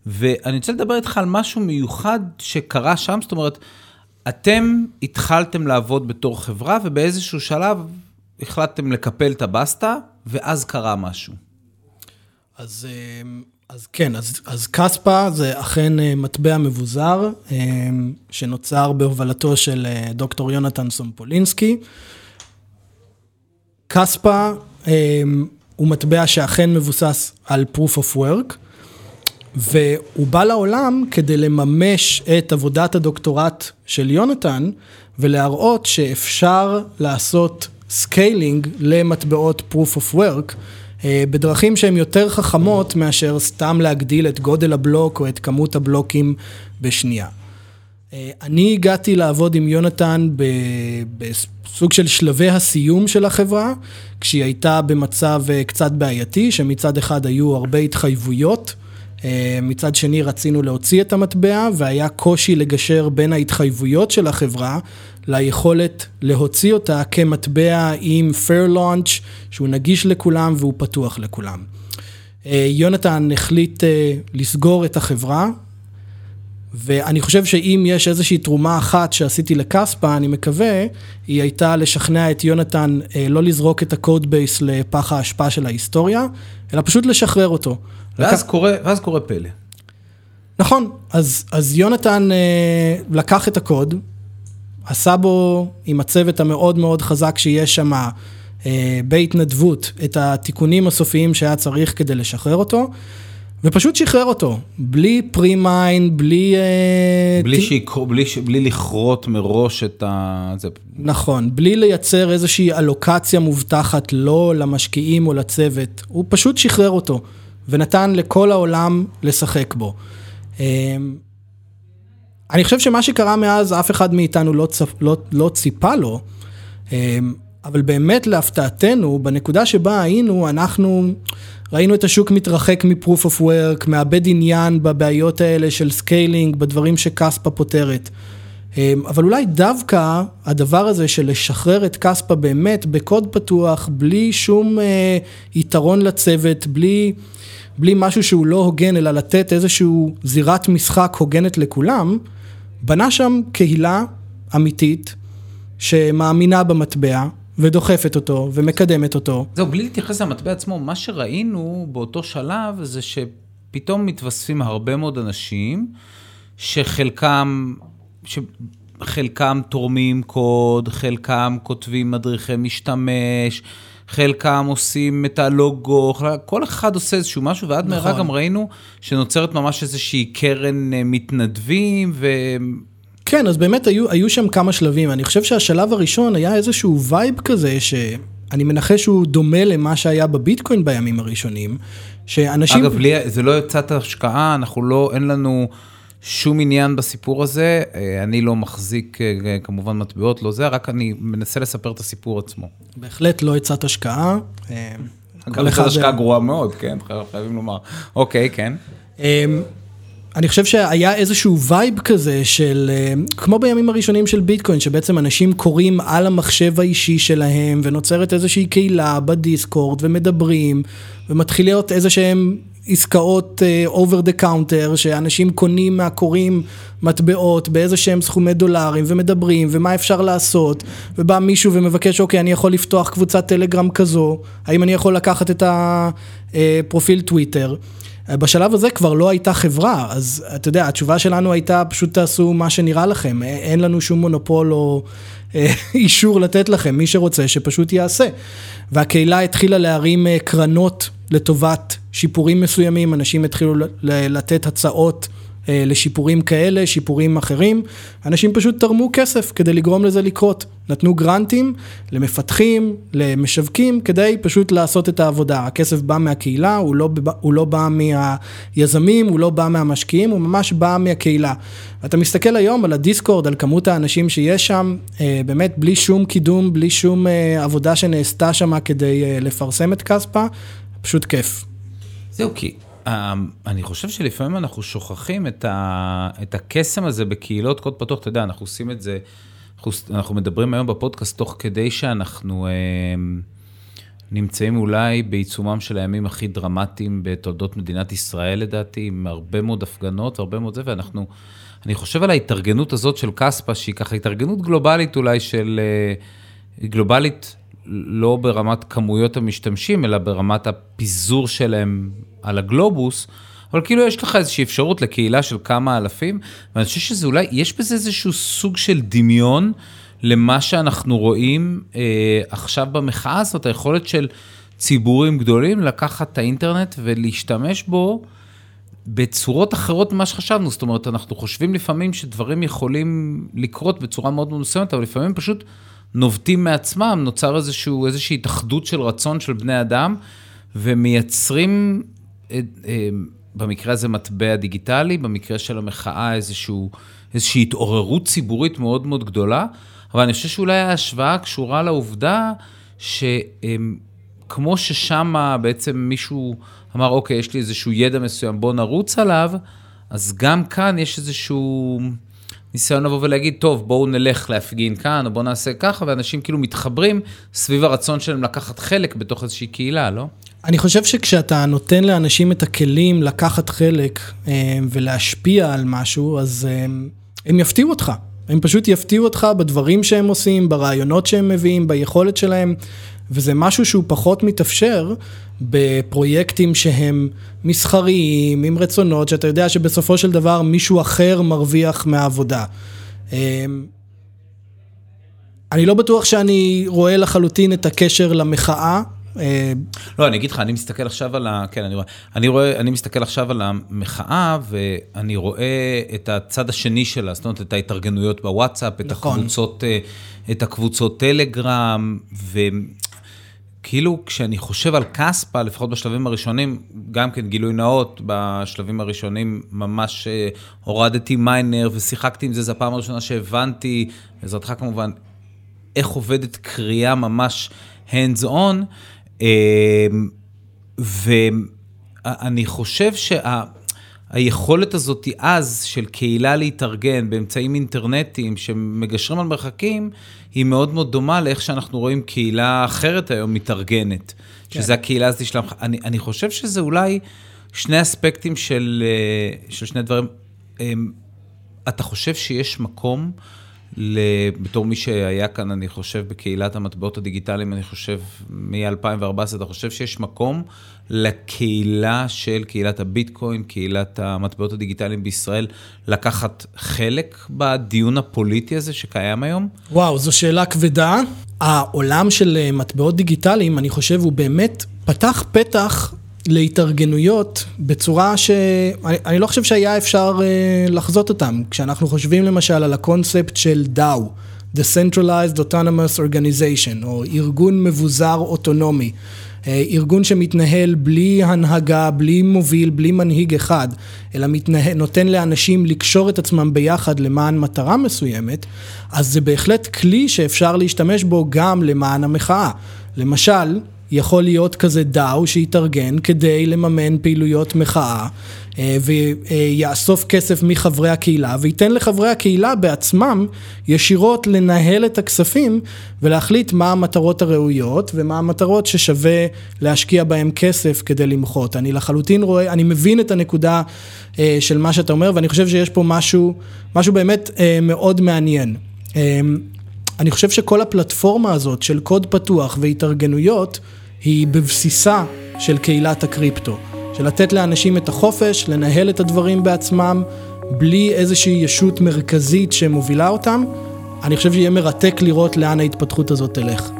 ואני רוצה לדבר איתך על משהו מיוחד שקרה שם, זאת אומרת, אתם התחלתם לעבוד בתור חברה, ובאיזשהו שלב החלטתם לקפל את הבסטה, ואז קרה משהו. אז, אמ, אז כן, אז, אז קספה זה אכן אה, מטבע מבוזר, אמ, שנוצר בהובלתו של אה, דוקטור יונתן סומפולינסקי. קספה אמ, הוא מטבע שאכן מבוסס על proof of work, והוא בא לעולם כדי לממש את עבודת הדוקטורט של יונתן, ולהראות שאפשר לעשות scaling למטבעות proof of work. אה, בדרכים שהן יותר חכמות מאשר סתם להגדיל את גודל הבלוק או את כמות הבלוקים בשנייה. אה, אני הגעתי לעבוד עם יונתן בסוג של שלבי הסיום של החברה, כשהיא הייתה במצב אה, קצת בעייתי, שמצד אחד היו הרבה התחייבויות, מצד שני רצינו להוציא את המטבע והיה קושי לגשר בין ההתחייבויות של החברה ליכולת להוציא אותה כמטבע עם fair launch, שהוא נגיש לכולם והוא פתוח לכולם. אה, יונתן החליט אה, לסגור את החברה, ואני חושב שאם יש איזושהי תרומה אחת שעשיתי לקספה, אני מקווה, היא הייתה לשכנע את יונתן אה, לא לזרוק את הקוד בייס לפח האשפה של ההיסטוריה, אלא פשוט לשחרר אותו. ואז, לק... קורה, ואז קורה פלא. נכון, אז, אז יונתן לקח את הקוד, עשה בו עם הצוות המאוד מאוד חזק שיש שם אה, בהתנדבות את התיקונים הסופיים שהיה צריך כדי לשחרר אותו. ופשוט שחרר אותו, בלי פרי-מיין, בלי... אה, בלי, ת... שיקרו, בלי, בלי לכרות מראש את ה... זה... נכון, בלי לייצר איזושהי אלוקציה מובטחת לו, למשקיעים או לצוות, הוא פשוט שחרר אותו, ונתן לכל העולם לשחק בו. אה, אני חושב שמה שקרה מאז, אף אחד מאיתנו לא, צפ, לא, לא ציפה לו, אמ, אבל באמת להפתעתנו, בנקודה שבה היינו, אנחנו ראינו את השוק מתרחק מ-proof of work, מאבד עניין בבעיות האלה של scaling, בדברים ש Kaspa פותרת. אמ, אבל אולי דווקא הדבר הזה של לשחרר את Kaspa באמת בקוד פתוח, בלי שום אה, יתרון לצוות, בלי, בלי משהו שהוא לא הוגן, אלא לתת איזשהו זירת משחק הוגנת לכולם, בנה שם קהילה אמיתית שמאמינה במטבע ודוחפת אותו ומקדמת אותו. זהו, בלי להתייחס למטבע עצמו, מה שראינו באותו שלב זה שפתאום מתווספים הרבה מאוד אנשים שחלקם... שחלקם תורמים קוד, חלקם כותבים מדריכי משתמש, חלקם עושים את הלוגו, כל אחד עושה איזשהו משהו, ועד נכון. מהרה גם ראינו שנוצרת ממש איזושהי קרן אה, מתנדבים, ו... כן, אז באמת היו, היו שם כמה שלבים. אני חושב שהשלב הראשון היה איזשהו vibe כזה, שאני מנחש שהוא דומה למה שהיה בביטקוין בימים הראשונים, שאנשים... אגב, לי, זה לא עצת השקעה, אנחנו לא, אין לנו... שום עניין בסיפור הזה, אה, אני לא מחזיק אה, כמובן מטבעות, לא זה, רק אני מנסה לספר את הסיפור עצמו. בהחלט לא עצת השקעה. אה, כל אחד... השקעה גרועה מאוד, כן, חייבים לומר. אוקיי, כן. אני חושב שהיה איזשהו vibe כזה של, כמו בימים הראשונים של ביטקוין, שבעצם אנשים כורים על המחשב האישי שלהם, ונוצרת איזושהי קהילה ב Discord, ומדברים, ומתחילות איזה שהם עסקאות over the counter, שאנשים קונים מהכורים מטבעות באיזה שהם סכומי דולרים ומדברים ומה אפשר לעשות, ובא מישהו ומבקש, אוקיי, אני יכול לפתוח קבוצת טלגרם כזו, האם אני יכול לקחת את הפרופיל טוויטר. בשלב הזה כבר לא הייתה חברה, אז אתה יודע, התשובה שלנו הייתה פשוט תעשו מה שנראה לכם, אין לנו שום מונופול או אה, אישור לתת לכם, מי שרוצה שפשוט יעשה. והקהילה התחילה להרים אה, קרנות לטובת שיפורים מסוימים, אנשים התחילו לתת הצעות. אה, לשיפורים כאלה, שיפורים אחרים. אנשים פשוט תרמו כסף כדי לגרום לזה לקרות. נתנו גרנטים למפתחים, למשווקים, כדי פשוט לעשות את העבודה. הכסף בא מהקהילה, הוא לא, הוא לא בא מהיזמים, הוא לא בא מהמשקיעים, הוא ממש בא מהקהילה. אתה מסתכל היום על הדיסקורד, על כמות האנשים שיש שם, אה, באמת בלי שום קידום, בלי שום אה, עבודה שנעשתה שם כדי לפרסם את כספה, פשוט כיף. זהו, כי אני חושב שלפעמים אנחנו שוכחים את, ה, את הקסם הזה בקהילות קוד פתוח, אתה יודע, אנחנו עושים את זה, אנחנו, אנחנו מדברים היום בפודקאסט תוך כדי שאנחנו אה, נמצאים אולי בעיצומם של הימים הכי דרמטיים בתולדות מדינת ישראל, לדעתי, עם הרבה מאוד הפגנות, הרבה מאוד זה, ואנחנו, אני חושב על ההתארגנות הזאת של כספא, שהיא ככה התארגנות גלובלית אולי של, אה, גלובלית לא ברמת כמויות המשתמשים, אלא ברמת הפיזור שלהם על הגלובוס, אבל כאילו יש לך איזושהי אפשרות לקהילה של כמה אלפים, ואני חושב שזה אולי, יש בזה איזשהו סוג של דמיון למה שאנחנו רואים אה, עכשיו במחאה הזאת, היכולת של ציבורים גדולים לקחת את האינטרנט ולהשתמש בו. בצורות אחרות ממה שחשבנו, זאת אומרת, אנחנו חושבים לפעמים שדברים יכולים לקרות בצורה מאוד מאוד מסוימת, אבל לפעמים פשוט נובטים מעצמם, נוצר איזשהו, איזושהי התאחדות של רצון של בני אדם, ומייצרים, אה, אה, במקרה הזה מטבע דיגיטלי, במקרה של המחאה איזשהו, איזושהי התעוררות ציבורית מאוד מאוד גדולה, אבל אני חושב שאולי ההשוואה קשורה לעובדה שכמו ששם בעצם מישהו אמר, אוקיי, יש לי איזשהו ידע מסוים, בוא נרוץ עליו, אז גם כאן יש איזשהו... ניסיון לבוא ולהגיד, טוב, בואו נלך להפגין כאן, או בואו נעשה ככה, ואנשים כאילו מתחברים סביב הרצון שלהם לקחת חלק בתוך איזושהי קהילה, לא? אני חושב שכשאתה נותן לאנשים את הכלים לקחת חלק אה, ולהשפיע על משהו, אז אה, הם יפתיעו אותך. הם פשוט יפתיעו אותך בדברים שהם עושים, ברעיונות שהם מביאים, ביכולת שלהם, וזה משהו שהוא פחות מתאפשר בפרויקטים שהם מסחריים, עם רצונות, שאתה יודע שבסופו של דבר מישהו אחר מרוויח מהעבודה. אמ, אני לא בטוח שאני רואה לחלוטין את הקשר למחאה. אה, לא, אני אגיד לך, אני מסתכל עכשיו על ה... כן, אני רואה. אני רואה, אני מסתכל עכשיו על המחאה, ואני רואה את הצד השני שלה, זאת אומרת, את ההתארגנויות בוואטסאפ, את נכון. הקבוצות, אה, את הקבוצות טלגרם, ו... כאילו כשאני חושב על כספא, לפחות בשלבים הראשונים, גם כן גילוי נאות, בשלבים הראשונים ממש אה, הורדתי מיינר ושיחקתי עם זה, זו הפעם הראשונה שהבנתי, בעזרתך כמובן, איך עובדת קריאה ממש hands on, ואני חושב שה... היכולת הזאת אז של קהילה להתארגן באמצעים אינטרנטיים שמגשרים על מרחקים, היא מאוד מאוד דומה לאיך שאנחנו רואים קהילה אחרת היום מתארגנת, כן. שזה הקהילה הזאת של... אני, אני חושב שזה אולי שני אספקטים של, אה, של שני דברים. אמ, אתה חושב שיש מקום, בתור מי שהיה כאן, אני חושב, בקהילת המטבעות הדיגיטליים, אני חושב, מ-2014, אתה חושב שיש מקום לקהילה של קהילת הביטקוין, קהילת המטבעות הדיגיטליים בישראל, לקחת חלק בדיון הפוליטי הזה שקיים היום? וואו, זו שאלה כבדה. העולם של אה, מטבעות דיגיטליים, אני חושב, הוא באמת פתח פתח להתארגנויות בצורה שאני לא חושב שהיה אפשר uh, לחזות אותם. כשאנחנו חושבים למשל על הקונספט של DAO, The Centralized Autonomous Organization, או ארגון מבוזר אוטונומי. אה, ארגון שמתנהל בלי הנהגה, בלי מוביל, בלי מנהיג אחד, אלא מתנה... נותן לאנשים לקשור את עצמם ביחד למען מטרה מסוימת, אז זה בהחלט כלי שאפשר להשתמש בו גם למען המחאה. למשל, יכול להיות כזה דאו שיתארגן כדי לממן פעילויות מחאה אה, ויאסוף כסף מחברי הקהילה וייתן לחברי הקהילה בעצמם ישירות לנהל את הכספים ולהחליט מה המטרות הראויות ומה המטרות ששווה להשקיע בהם כסף כדי למחות. אני לחלוטין רואה, אני מבין את הנקודה אה, של מה שאתה אומר ואני חושב שיש פה משהו, משהו באמת אה, מאוד מעניין. אני חושב שכל הפלטפורמה הזאת של קוד פתוח והתארגנויות היא בבסיסה של קהילת הקריפטו. של לתת לאנשים את החופש, לנהל את הדברים בעצמם, בלי איזושהי ישות מרכזית שמובילה אותם. אני חושב שיהיה מרתק לראות לאן ההתפתחות הזאת תלך.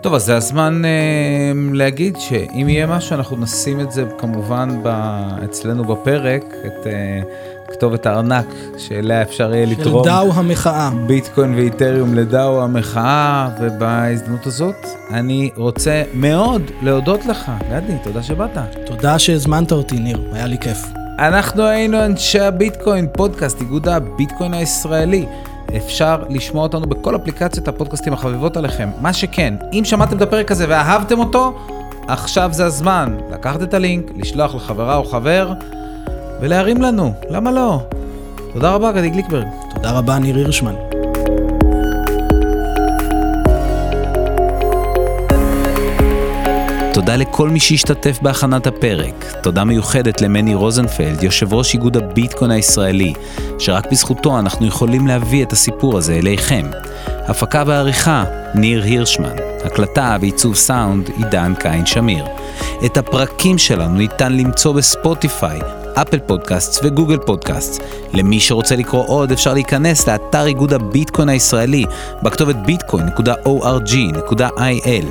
טוב, אז זה הזמן אה, להגיד שאם יהיה משהו, אנחנו נשים את זה כמובן ב, אצלנו בפרק, את אה, כתובת הארנק, שאליה אפשר יהיה לתרום. של דאו המחאה. ביטקוין ואיתריום לדאו המחאה, ובהזדמנות הזאת אני רוצה מאוד להודות לך. גדי, תודה שבאת. תודה שהזמנת אותי, ניר, היה לי כיף. אנחנו היינו אנשי הביטקוין, פודקאסט איגוד הביטקוין הישראלי. אפשר לשמוע אותנו בכל אפליקציות הפודקאסטים החביבות עליכם. מה שכן, אם שמעתם את הפרק הזה ואהבתם אותו, עכשיו זה הזמן לקחת את הלינק, לשלוח לחברה או חבר ולהרים לנו, למה לא? תודה רבה, גדי גליקברג. תודה רבה, ניר הירשמן. תודה לכל מי שהשתתף בהכנת הפרק. תודה מיוחדת למני רוזנפלד, יושב ראש איגוד הביטקוין הישראלי, שרק בזכותו אנחנו יכולים להביא את הסיפור הזה אליכם. הפקה ועריכה, ניר הירשמן. הקלטה ועיצוב סאונד, עידן קין שמיר. את הפרקים שלנו ניתן למצוא בספוטיפיי, אפל פודקאסט וגוגל פודקאסט. למי שרוצה לקרוא עוד אפשר להיכנס לאתר איגוד הביטקוין הישראלי בכתובת bitcoin.org.il.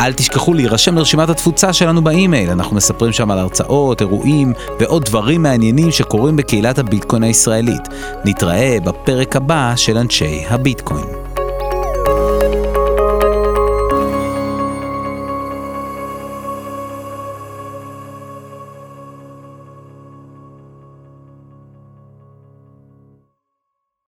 אל תשכחו להירשם לרשימת התפוצה שלנו באימייל, אנחנו מספרים שם על הרצאות, אירועים ועוד דברים מעניינים שקורים בקהילת הביטקוין הישראלית. נתראה בפרק הבא של אנשי הביטקוין.